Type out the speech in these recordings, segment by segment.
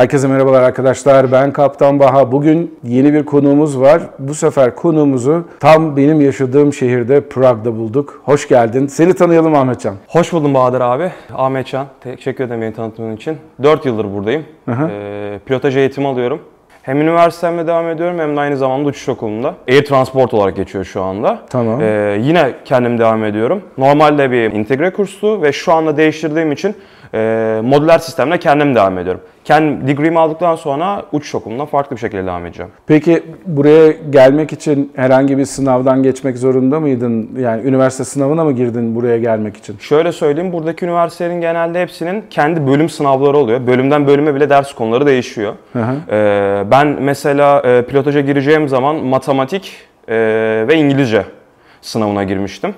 Herkese merhabalar arkadaşlar. Ben Kaptan Baha. Bugün yeni bir konuğumuz var. Bu sefer konuğumuzu tam benim yaşadığım şehirde Prag'da bulduk. Hoş geldin. Seni tanıyalım Ahmetcan. Hoş buldum Bahadır abi. Ahmetcan. Teşekkür ederim beni tanıtımın için. 4 yıldır buradayım. Ee, pilotaj eğitimi alıyorum. Hem üniversitemde devam ediyorum hem de aynı zamanda uçuş okulunda. Air Transport olarak geçiyor şu anda. Tamam. Ee, yine kendim devam ediyorum. Normalde bir integre kurstu ve şu anda değiştirdiğim için e, modüler sistemle kendim devam ediyorum. Kendim degree'mi aldıktan sonra uçuş okulunda farklı bir şekilde devam edeceğim. Peki buraya gelmek için herhangi bir sınavdan geçmek zorunda mıydın? Yani üniversite sınavına mı girdin buraya gelmek için? Şöyle söyleyeyim, buradaki üniversitelerin genelde hepsinin kendi bölüm sınavları oluyor. Bölümden bölüme bile ders konuları değişiyor. Hı hı. Ee, ben mesela e, pilotaja gireceğim zaman matematik e, ve İngilizce sınavına girmiştim.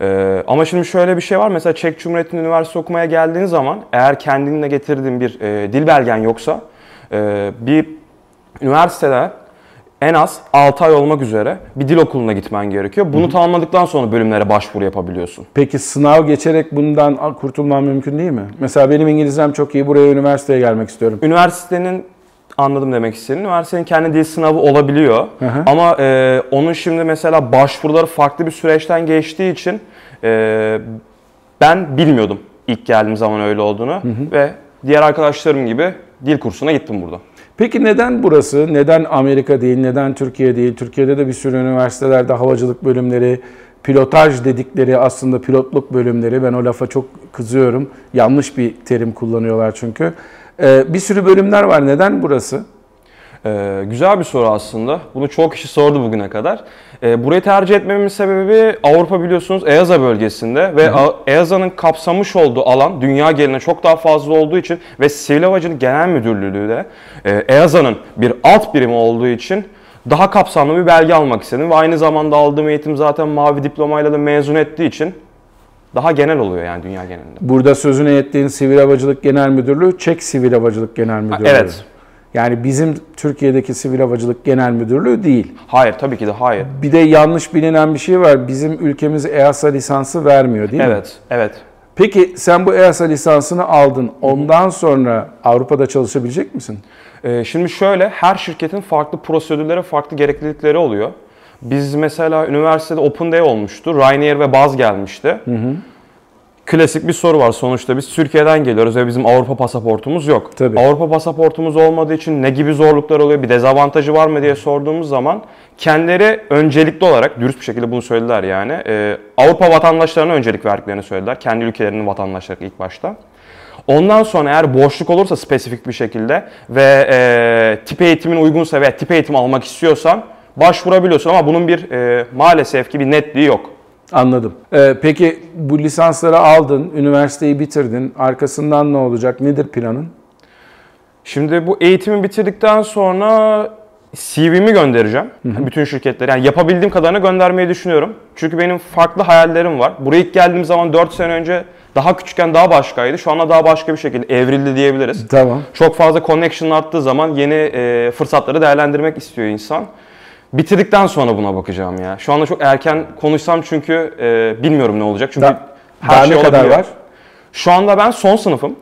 Ee, ama şimdi şöyle bir şey var. Mesela Çek Cumhuriyeti'nin üniversite okumaya geldiğin zaman eğer kendinle getirdiğin bir e, dil belgen yoksa e, bir üniversitede en az 6 ay olmak üzere bir dil okuluna gitmen gerekiyor. Bunu tamamladıktan sonra bölümlere başvuru yapabiliyorsun. Peki sınav geçerek bundan kurtulman mümkün değil mi? Mesela benim İngilizcem çok iyi. Buraya üniversiteye gelmek istiyorum. Üniversitenin anladım demek istediğini. Üniversitenin kendi dil sınavı olabiliyor. Hı hı. Ama e, onun şimdi mesela başvuruları farklı bir süreçten geçtiği için e, ben bilmiyordum ilk geldiğim zaman öyle olduğunu ve diğer arkadaşlarım gibi dil kursuna gittim burada. Peki neden burası? Neden Amerika değil? Neden Türkiye değil? Türkiye'de de bir sürü üniversitelerde havacılık bölümleri, pilotaj dedikleri aslında pilotluk bölümleri. Ben o lafa çok kızıyorum. Yanlış bir terim kullanıyorlar çünkü. Ee, bir sürü bölümler var. Neden burası? Ee, güzel bir soru aslında. Bunu çok kişi sordu bugüne kadar. Ee, burayı tercih etmemin sebebi Avrupa biliyorsunuz EASA bölgesinde ve EASA'nın kapsamış olduğu alan dünya geneline çok daha fazla olduğu için ve Sivil Havacılık Genel Müdürlüğü de e, EASA'nın bir alt birimi olduğu için daha kapsamlı bir belge almak istedim ve aynı zamanda aldığım eğitim zaten mavi diplomayla da mezun ettiği için daha genel oluyor yani dünya genelinde. Burada sözünü ettiğin Sivil Havacılık Genel Müdürlüğü, Çek Sivil Havacılık Genel Müdürlüğü. evet. Yani bizim Türkiye'deki Sivil Havacılık Genel Müdürlüğü değil. Hayır tabii ki de hayır. Bir de yanlış bilinen bir şey var. Bizim ülkemiz EASA lisansı vermiyor değil mi? Evet, evet. Peki sen bu EASA lisansını aldın. Ondan sonra Avrupa'da çalışabilecek misin? Ee, şimdi şöyle, her şirketin farklı prosedürleri, farklı gereklilikleri oluyor. Biz mesela üniversitede Open Day olmuştu. Ryanair ve Baz gelmişti. Klasik bir soru var sonuçta. Biz Türkiye'den geliyoruz ve bizim Avrupa pasaportumuz yok. Tabii. Avrupa pasaportumuz olmadığı için ne gibi zorluklar oluyor, bir dezavantajı var mı diye sorduğumuz zaman kendileri öncelikli olarak, dürüst bir şekilde bunu söylediler yani. e, Avrupa vatandaşlarına öncelik verdiklerini söylediler. Kendi ülkelerinin vatandaşları ilk başta. Ondan sonra eğer boşluk olursa spesifik bir şekilde ve e, tip eğitimin uygunsa veya tip eğitim almak istiyorsan başvurabiliyorsun ama bunun bir e, maalesef ki bir netliği yok. Anladım. Ee, peki bu lisansları aldın, üniversiteyi bitirdin. Arkasından ne olacak? Nedir planın? Şimdi bu eğitimi bitirdikten sonra CV'mi göndereceğim. Bütün şirketlere. Yani yapabildiğim kadarını göndermeyi düşünüyorum. Çünkü benim farklı hayallerim var. Buraya ilk geldiğim zaman 4 sene önce daha küçükken daha başkaydı. Şu anda daha başka bir şekilde evrildi diyebiliriz. Tamam. Çok fazla connection arttığı zaman yeni e, fırsatları değerlendirmek istiyor insan. Bitirdikten sonra buna bakacağım ya. Şu anda çok erken konuşsam çünkü e, bilmiyorum ne olacak. Çünkü Da- daha ne kadar olabiliyor. var? Şu anda ben son sınıfım.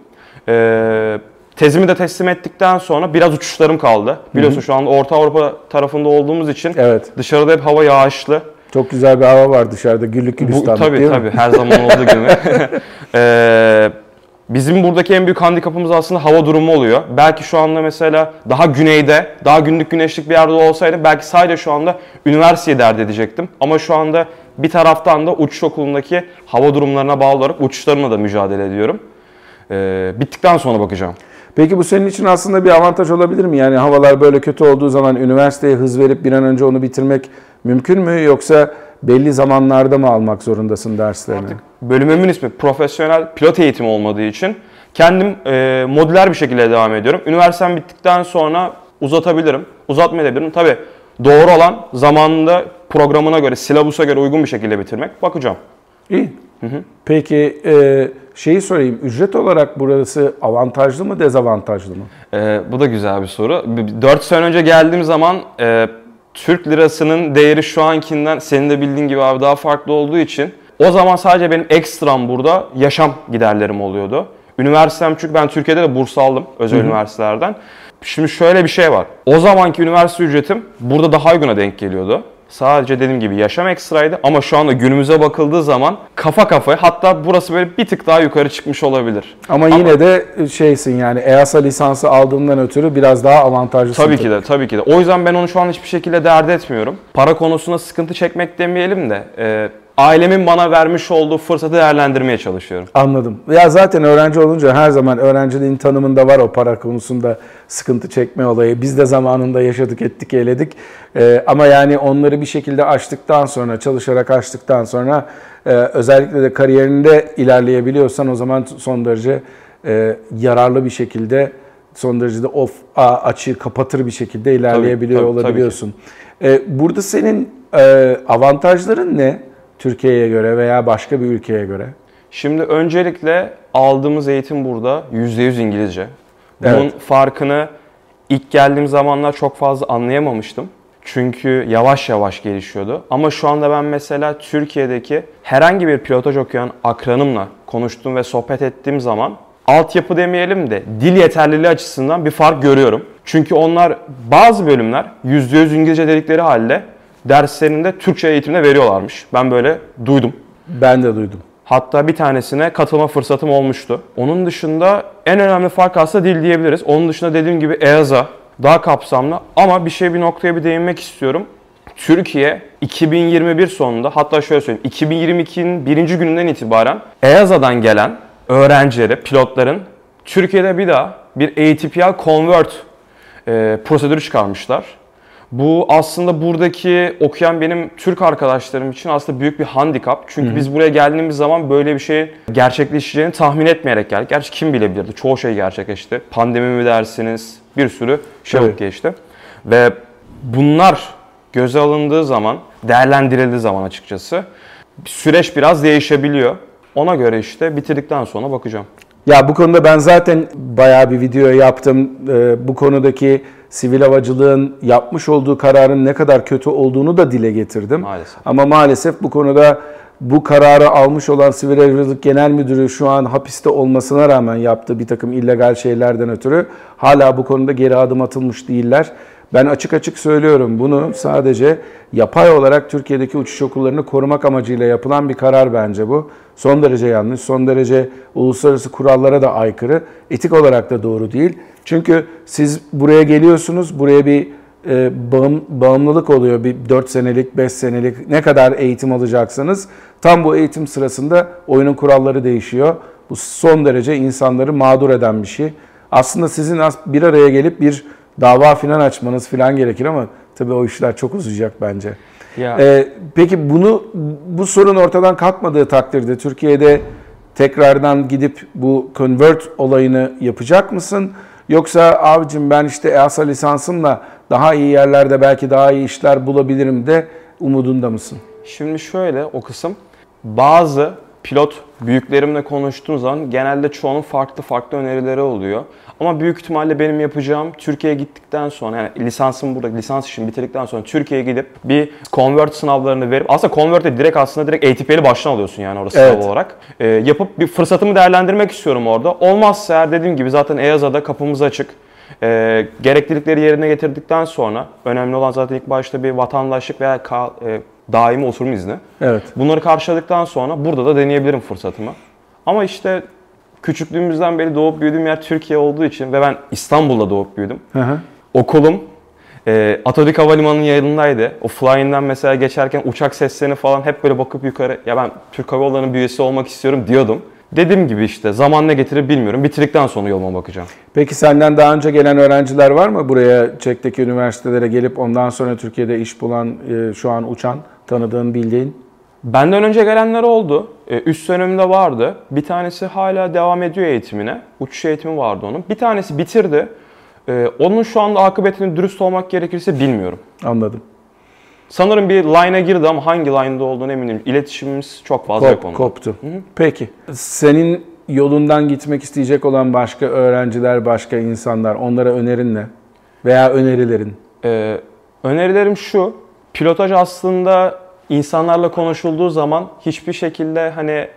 Ee, tezimi de teslim ettikten sonra biraz uçuşlarım kaldı. Biliyorsun şu anda Orta Avrupa tarafında olduğumuz için Evet. dışarıda hep hava yağışlı. Çok güzel bir hava var dışarıda. Güllük Bu, gülistanlık tabii değil tabii mi? her zaman olduğu gibi. Ee, bizim buradaki en büyük handikapımız aslında hava durumu oluyor. Belki şu anda mesela daha güneyde, daha günlük güneşlik bir yerde olsaydım belki sadece şu anda üniversiteyi dert edecektim. Ama şu anda bir taraftan da uçuş okulundaki hava durumlarına bağlı olarak uçuşlarımla da mücadele ediyorum. Ee, bittikten sonra bakacağım. Peki bu senin için aslında bir avantaj olabilir mi? Yani havalar böyle kötü olduğu zaman üniversiteye hız verip bir an önce onu bitirmek mümkün mü? Yoksa belli zamanlarda mı almak zorundasın derslerini? Bölümümün ismi profesyonel pilot eğitimi olmadığı için kendim e, modüler bir şekilde devam ediyorum. Üniversitem bittikten sonra uzatabilirim, uzatmayabilirim. Tabii doğru olan zamanında programına göre, silabusa göre uygun bir şekilde bitirmek. Bakacağım. İyi. Peki e, şeyi sorayım. Ücret olarak burası avantajlı mı, dezavantajlı mı? E, bu da güzel bir soru. 4 sene önce geldiğim zaman e, Türk lirasının değeri şu ankinden senin de bildiğin gibi abi daha farklı olduğu için o zaman sadece benim ekstram burada yaşam giderlerim oluyordu. Üniversitem çünkü ben Türkiye'de de burs aldım özel üniversitelerden. Şimdi şöyle bir şey var. O zamanki üniversite ücretim burada daha uyguna denk geliyordu. Sadece dediğim gibi yaşam ekstraydı ama şu anda günümüze bakıldığı zaman kafa kafaya hatta burası böyle bir tık daha yukarı çıkmış olabilir. Ama yine de şeysin yani EASA lisansı aldığından ötürü biraz daha avantajlısın. Tabii ki de, tabii ki de. O yüzden ben onu şu an hiçbir şekilde dert etmiyorum. Para konusunda sıkıntı çekmek demeyelim de e, ailemin bana vermiş olduğu fırsatı değerlendirmeye çalışıyorum. Anladım. Ya zaten öğrenci olunca her zaman öğrenciliğin tanımında var o para konusunda sıkıntı çekme olayı. Biz de zamanında yaşadık, ettik, eyledik. Ee, ama yani onları bir şekilde açtıktan sonra, çalışarak açtıktan sonra e, özellikle de kariyerinde ilerleyebiliyorsan o zaman son derece e, yararlı bir şekilde son derecede off a- açığı kapatır bir şekilde ilerleyebiliyor tabii, tabii ki. olabiliyorsun. Ee, burada senin e, avantajların ne? Türkiye'ye göre veya başka bir ülkeye göre? Şimdi öncelikle aldığımız eğitim burada %100 İngilizce. Bunun Evet. farkını ilk geldiğim zamanlar çok fazla anlayamamıştım. Çünkü yavaş yavaş gelişiyordu. Ama şu anda ben mesela Türkiye'deki herhangi bir pilotaj okuyan akranımla konuştuğum ve sohbet ettiğim zaman altyapı demeyelim de dil yeterliliği açısından bir fark görüyorum. Çünkü onlar bazı bölümler %100 İngilizce dedikleri halde derslerinde Türkçe eğitimde veriyorlarmış. Ben böyle duydum. Ben de duydum. Hatta bir tanesine katılma fırsatım olmuştu. Onun dışında en önemli fark aslında dil diyebiliriz. Onun dışında dediğim gibi EASA daha kapsamlı ama bir şey bir noktaya bir değinmek istiyorum. Türkiye 2021 sonunda hatta şöyle söyleyeyim 2022'nin birinci gününden itibaren EASA'dan gelen öğrencileri, pilotların Türkiye'de bir daha bir ATPL Convert e, prosedürü çıkarmışlar. Bu aslında buradaki okuyan benim Türk arkadaşlarım için aslında büyük bir handikap. Çünkü biz buraya geldiğimiz zaman böyle bir şey gerçekleşeceğini tahmin etmeyerek geldik. Gerçi kim bilebilirdi? Çoğu şey gerçekleşti. Pandemi mi dersiniz? Bir sürü şey Evet. geçti. Ve bunlar göze alındığı zaman, değerlendirildiği zaman açıkçası süreç biraz değişebiliyor. Ona göre işte bitirdikten sonra bakacağım. Ya bu konuda ben zaten bayağı bir video yaptım. Ee, bu konudaki sivil havacılığın yapmış olduğu kararın ne kadar kötü olduğunu da dile getirdim. Maalesef. Ama maalesef bu konuda bu kararı almış olan Sivil Havacılık Genel Müdürü şu an hapiste olmasına rağmen yaptığı bir takım illegal şeylerden ötürü hala bu konuda geri adım atılmış değiller. Ben açık açık söylüyorum bunu sadece yapay olarak Türkiye'deki uçuş okullarını korumak amacıyla yapılan bir karar bence bu. Son derece yanlış, son derece uluslararası kurallara da aykırı, etik olarak da doğru değil. Çünkü siz buraya geliyorsunuz, buraya bir e, bağım, bağımlılık oluyor. Bir 4 senelik, 5 senelik ne kadar eğitim alacaksınız. Tam bu eğitim sırasında oyunun kuralları değişiyor. Bu son derece insanları mağdur eden bir şey. Aslında sizin bir araya gelip bir dava filan açmanız filan gerekir ama tabii o işler çok uzayacak bence. Ya. Ee, peki bunu bu sorun ortadan kalkmadığı takdirde Türkiye'de tekrardan gidip bu convert olayını yapacak mısın? Yoksa abicim ben işte EASA lisansımla daha iyi yerlerde belki daha iyi işler bulabilirim de umudunda mısın? Şimdi şöyle o kısım bazı pilot büyüklerimle konuştuğum zaman genelde çoğunun farklı farklı önerileri oluyor. Ama büyük ihtimalle benim yapacağım Türkiye'ye gittikten sonra yani lisansım burada lisans işimi bitirdikten sonra Türkiye'ye gidip bir convert sınavlarını verip aslında convert'e direkt aslında direkt ATP'li baştan alıyorsun yani orada Evet. sınav olarak. Ee, yapıp bir fırsatımı değerlendirmek istiyorum orada. Olmazsa eğer dediğim gibi zaten EASA'da kapımız açık. Ee, gereklilikleri yerine getirdikten sonra önemli olan zaten ilk başta bir vatandaşlık veya ka- e, daimi oturum izni. Evet. Bunları karşıladıktan sonra burada da deneyebilirim fırsatımı. Ama işte küçüklüğümüzden beri doğup büyüdüğüm yer Türkiye olduğu için ve ben İstanbul'da doğup büyüdüm. Hı hı. Okulum e, Atatürk Havalimanı'nın yanındaydı. O flying'den mesela geçerken uçak seslerini falan hep böyle bakıp yukarı ya ben Türk Hava Yolları'nın bir üyesi olmak istiyorum diyordum. Dediğim gibi işte zaman ne getirir bilmiyorum. Bitirdikten sonra yoluma bakacağım. Peki senden daha önce gelen öğrenciler var mı buraya Çek'teki üniversitelere gelip ondan sonra Türkiye'de iş bulan, e, şu an uçan, tanıdığın, bildiğin? Benden önce gelenler oldu. Ee, Üst döneminde vardı. Bir tanesi hala devam ediyor eğitimine. Uçuş eğitimi vardı onun. Bir tanesi bitirdi. Ee, Onun şu anda akıbetini dürüst olmak gerekirse bilmiyorum. Anladım. Sanırım bir line'a girdi ama hangi line'da olduğunu eminim. İletişimimiz çok fazla yok Kop, onunla. koptu. Peki. Senin yolundan gitmek isteyecek olan başka öğrenciler, başka insanlar onlara önerin ne? Veya önerilerin? Ee, önerilerim şu. Pilotaj aslında insanlarla konuşulduğu zaman hiçbir şekilde hani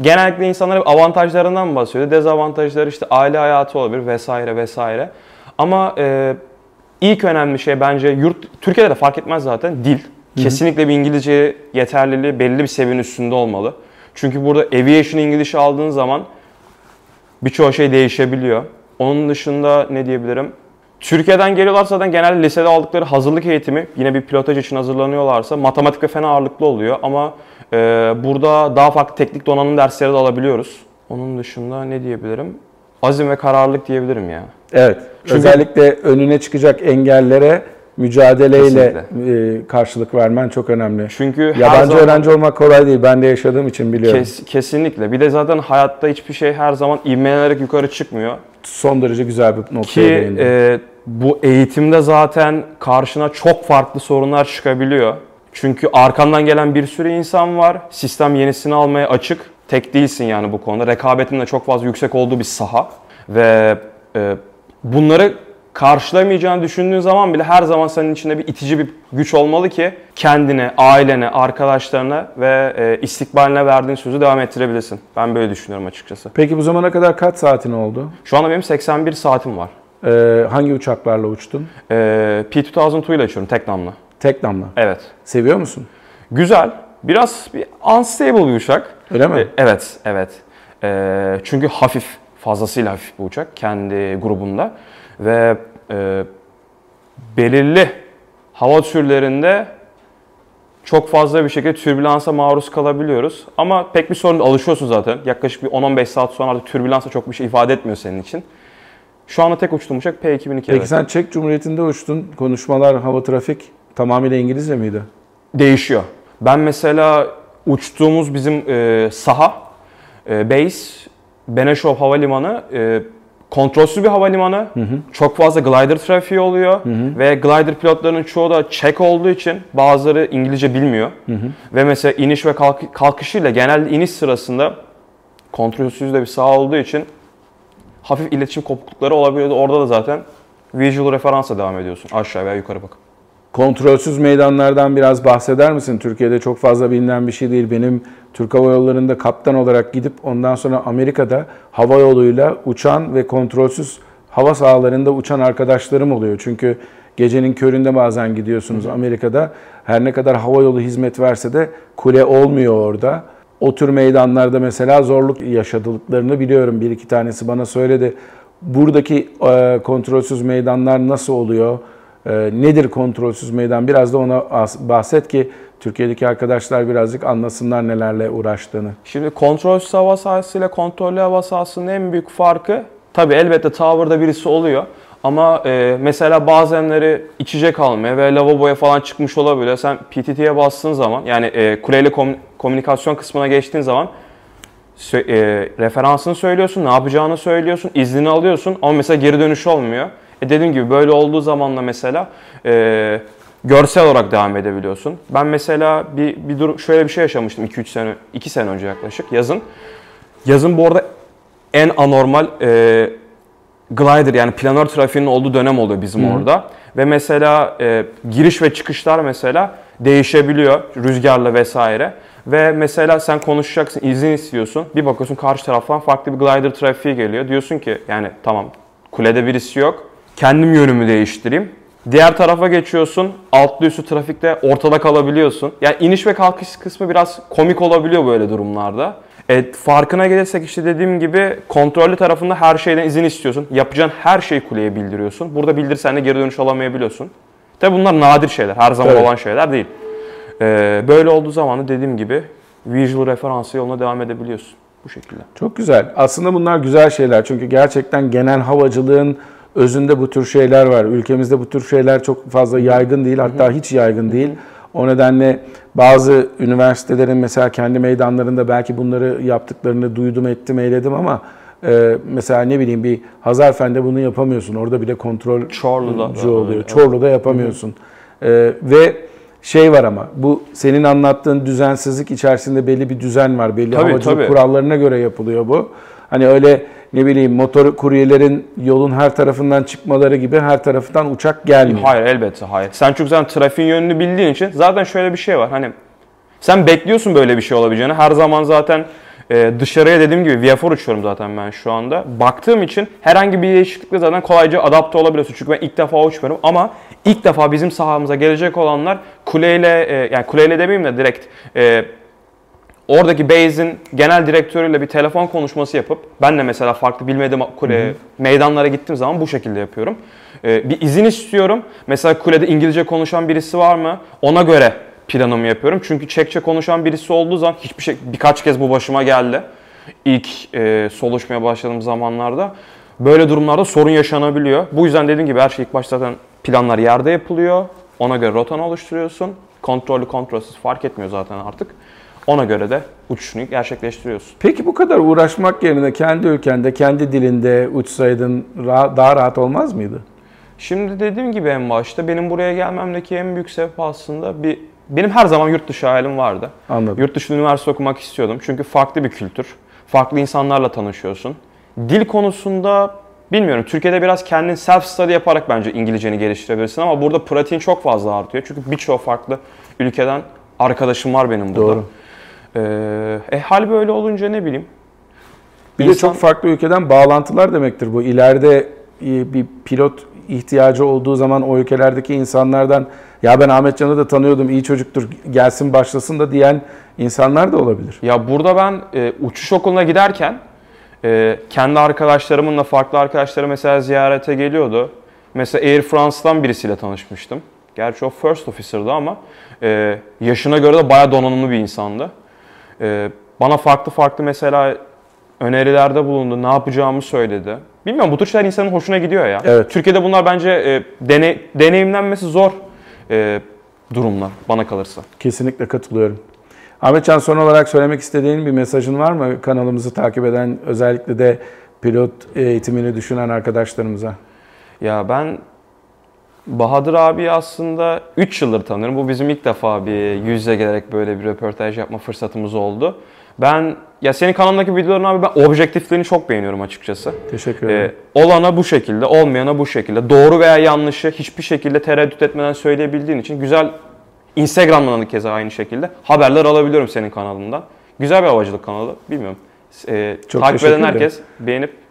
genellikle insanlar hep avantajlarından bahsediyor. Dezavantajları işte aile hayatı olabilir vesaire vesaire. Ama e, ilk önemli şey bence yurt Türkiye'de de fark etmez zaten dil. Kesinlikle bir İngilizce yeterliliği belli bir seviyenin üstünde olmalı. Çünkü burada aviation İngilizce aldığın zaman birçok şey değişebiliyor. Onun dışında ne diyebilirim? Türkiye'den geliyorlar zaten genelde lisede aldıkları hazırlık eğitimi yine bir pilotaj için hazırlanıyorlarsa matematik ve fen ağırlıklı oluyor ama e, burada daha farklı teknik donanım dersleri de alabiliyoruz. Onun dışında ne diyebilirim? Azim ve kararlılık diyebilirim ya. Evet. Çünkü- Özellikle önüne çıkacak engellere mücadeleyle e, karşılık vermen çok önemli. Çünkü Yabancı zaman- öğrenci olmak kolay değil. Ben de yaşadığım için biliyorum. Kes- kesinlikle. Bir de zaten hayatta hiçbir şey her zaman ivmelenerek yukarı çıkmıyor. Son derece güzel bir noktaya Ki değindin. e, bu eğitimde zaten karşına çok farklı sorunlar çıkabiliyor. Çünkü arkandan gelen bir sürü insan var. Sistem yenisini almaya açık. Tek değilsin yani bu konuda. Rekabetin de çok fazla yüksek olduğu bir saha. Ve e, bunları karşılamayacağını düşündüğün zaman bile her zaman senin içinde bir itici bir güç olmalı ki kendine, ailene, arkadaşlarına ve e, istikbaline verdiğin sözü devam ettirebilirsin. Ben böyle düşünüyorum açıkçası. Peki bu zamana kadar kaç saatin oldu? Şu anda benim 81 saatim var. Ee, hangi uçaklarla uçtun? E, P2002 ile açıyorum tek namla. Tek damla. Evet. Seviyor musun? Güzel. Biraz bir unstable bir uçak. Öyle mi? E, evet, evet. E, çünkü hafif, fazlasıyla hafif bir uçak kendi grubunda. Ve e, belirli hava türlerinde çok fazla bir şekilde türbülansa maruz kalabiliyoruz. Ama pek bir sorun alışıyorsun zaten. Yaklaşık bir 10-15 saat sonra artık türbülansa çok bir şey ifade etmiyor senin için. Şu anda tek uçtuğum uçak P2002. Peki evet. sen Çek Cumhuriyeti'nde uçtun. Konuşmalar, hava trafik tamamıyla İngilizce miydi? Değişiyor. Ben mesela uçtuğumuz bizim e, saha, e, base, Benešov Havalimanı e, kontrolsüz bir havalimanı. Çok fazla glider trafiği oluyor ve glider pilotlarının çoğu da Çek olduğu için bazıları İngilizce bilmiyor. Ve mesela iniş ve kalk- kalkışıyla genelde iniş sırasında kontrolsüz de bir saha olduğu için hafif iletişim kopuklukları olabiliyordu. Orada da zaten visual referansa devam ediyorsun aşağı veya yukarı bakıp. Kontrolsüz meydanlardan biraz bahseder misin? Türkiye'de çok fazla bilinen bir şey değil. Benim Türk Hava Yolları'nda kaptan olarak gidip ondan sonra Amerika'da hava yoluyla uçan ve kontrolsüz hava sahalarında uçan arkadaşlarım oluyor. Çünkü gecenin köründe bazen gidiyorsunuz Amerika'da. Her ne kadar hava yolu hizmet verse de kule olmuyor orada. O tür meydanlarda mesela zorluk yaşadıklarını biliyorum. Bir iki tanesi bana söyledi. Buradaki e, kontrolsüz meydanlar nasıl oluyor? E, nedir kontrolsüz meydan? Biraz da ona bahset ki Türkiye'deki arkadaşlar birazcık anlasınlar nelerle uğraştığını. Şimdi kontrolsüz hava sahası ile kontrollü hava sahasının en büyük farkı tabi elbette tower'da birisi oluyor. Ama e, mesela bazenleri içecek almaya ve lavaboya falan çıkmış olabiliyor. Sen PTT'ye bastığın zaman yani e, kuleyle kom- komünikasyon kısmına geçtiğin zaman e, referansını söylüyorsun, ne yapacağını söylüyorsun, iznini alıyorsun ama mesela geri dönüş olmuyor. E dediğim gibi böyle olduğu zaman da mesela e, görsel olarak devam edebiliyorsun. Ben mesela bir, bir durum şöyle bir şey yaşamıştım 2-3 sene 2 sene önce yaklaşık yazın. Yazın bu arada en anormal e, glider yani planör trafiğinin olduğu dönem oluyor bizim orada. Ve mesela e, giriş ve çıkışlar mesela değişebiliyor rüzgarla vesaire. Ve mesela sen konuşacaksın, izin istiyorsun. Bir bakıyorsun karşı taraftan farklı bir glider trafiği geliyor. Diyorsun ki yani tamam kulede birisi yok. Kendim yönümü değiştireyim. Diğer tarafa geçiyorsun. Altlı üstü trafikte ortada kalabiliyorsun. Yani iniş ve kalkış kısmı biraz komik olabiliyor böyle durumlarda. E, farkına gelirsek işte dediğim gibi kontrollü tarafında her şeyden izin istiyorsun. Yapacağın her şeyi kuleye bildiriyorsun. Burada bildirsen de geri dönüş alamayabiliyorsun. Tabi bunlar nadir şeyler. Her zaman Evet. olan şeyler değil. E, böyle olduğu zaman da dediğim gibi visual referansı yoluna devam edebiliyorsun. Bu şekilde. Çok güzel. Aslında bunlar güzel şeyler. Çünkü gerçekten genel havacılığın özünde bu tür şeyler var. Ülkemizde bu tür şeyler çok fazla yaygın değil. Hatta hiç yaygın değil. O nedenle bazı üniversitelerin mesela kendi meydanlarında belki bunları yaptıklarını duydum, ettim, eyledim ama e, mesela ne bileyim bir Hazarfen'de bunu yapamıyorsun. Orada bile kontrol Çorlu'da da oluyor. evet. Çorlu'da yapamıyorsun. E, ve şey var ama bu senin anlattığın düzensizlik içerisinde belli bir düzen var. Belli Tabii, havacılık tabii. kurallarına göre yapılıyor bu. Hani öyle ne bileyim motor kuryelerin yolun her tarafından çıkmaları gibi her taraftan uçak gelmiyor. Hayır elbette hayır. Sen çünkü zaten trafiğin yönünü bildiğin için zaten şöyle bir şey var. Hani sen bekliyorsun böyle bir şey olabileceğini. Her zaman zaten Ee, dışarıya dediğim gibi VF4 uçuyorum zaten ben şu anda. Baktığım için herhangi bir değişiklikle zaten kolayca adapte olabiliyorsun. Çünkü ben ilk defa uçmuyorum ama ilk defa bizim sahamıza gelecek olanlar kuleyle, e, yani kuleyle demeyeyim de direkt e, oradaki base'in genel direktörüyle bir telefon konuşması yapıp ben de mesela farklı bilmediğim kule meydanlara gittiğim zaman bu şekilde yapıyorum. Ee, bir izin istiyorum. Mesela kulede İngilizce konuşan birisi var mı? Ona göre planımı yapıyorum. Çünkü Çekçe konuşan birisi olduğu zaman hiçbir şey birkaç kez bu başıma geldi. İlk e, soluşmaya başladığım zamanlarda böyle durumlarda sorun yaşanabiliyor. Bu yüzden dediğim gibi her şey ilk başta zaten planlar yerde yapılıyor. Ona göre rotanı oluşturuyorsun. Kontrollü kontrolsüz fark etmiyor zaten artık. Ona göre de uçuşunu gerçekleştiriyorsun. Peki bu kadar uğraşmak yerine kendi ülkende, kendi dilinde uçsaydın daha rahat olmaz mıydı? Şimdi dediğim gibi en başta benim buraya gelmemdeki en büyük sebep aslında bir benim her zaman yurt dışı hayalim vardı. Anladım. Yurt dışı üniversite okumak istiyordum. Çünkü farklı bir kültür. Farklı insanlarla tanışıyorsun. Dil konusunda bilmiyorum. Türkiye'de biraz kendin self study yaparak bence İngilizceni geliştirebilirsin ama burada pratiğin çok fazla artıyor. Çünkü birçok farklı ülkeden arkadaşım var benim burada. Doğru. Ee, e hal böyle olunca ne bileyim. Bir de İnsan- çok farklı ülkeden bağlantılar demektir bu. İleride e, bir pilot ihtiyacı olduğu zaman o ülkelerdeki insanlardan ya ben Ahmet Can'ı da tanıyordum iyi çocuktur gelsin başlasın da diyen insanlar da olabilir. Ya burada ben e, uçuş okuluna giderken e, kendi arkadaşlarımınla farklı arkadaşları mesela ziyarete geliyordu. Mesela Air France'dan birisiyle tanışmıştım. Gerçi o first officer'dı ama e, yaşına göre de bayağı donanımlı bir insandı. E, bana farklı farklı mesela önerilerde bulundu, ne yapacağımı söyledi. Bilmiyorum bu tür şeyler insanın hoşuna gidiyor ya. Evet. Türkiye'de bunlar bence e, dene- deneyimlenmesi zor e, durumlar bana kalırsa. Kesinlikle katılıyorum. Ahmetcan son olarak söylemek istediğin bir mesajın var mı kanalımızı takip eden özellikle de pilot eğitimini düşünen arkadaşlarımıza? Ya ben Bahadır abi aslında 3 yıldır tanıyorum. Bu bizim ilk defa bir yüz yüze gelerek böyle bir röportaj yapma fırsatımız oldu. Ben ya senin kanalındaki videolarını abi ben objektiflerini çok beğeniyorum açıkçası. Teşekkür ederim. Ee, olana bu şekilde, olmayana bu şekilde. Doğru veya yanlışı hiçbir şekilde tereddüt etmeden söyleyebildiğin için güzel Instagram'dan da keza aynı şekilde haberler alabiliyorum senin kanalından. Güzel bir havacılık kanalı. Bilmiyorum. Ee, Çok takip eden ederim. herkes beğenip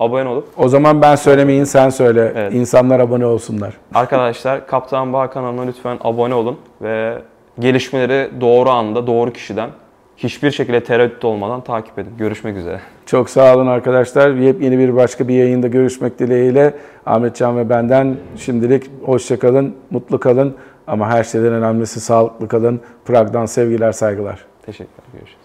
abone olup O zaman ben söylemeyin sen söyle. Evet. İnsanlar abone olsunlar. Arkadaşlar Kaptan Bağ kanalına lütfen abone olun ve gelişmeleri doğru anda, doğru kişiden hiçbir şekilde tereddüt olmadan takip edin. Görüşmek üzere. Çok sağ olun arkadaşlar. Yepyeni bir başka bir yayında görüşmek dileğiyle. Ahmetcan ve benden şimdilik hoşça kalın, mutlu kalın ama her şeyden önemlisi sağlıklı kalın. Prag'dan sevgiler, saygılar. Teşekkürler. Görüşürüz.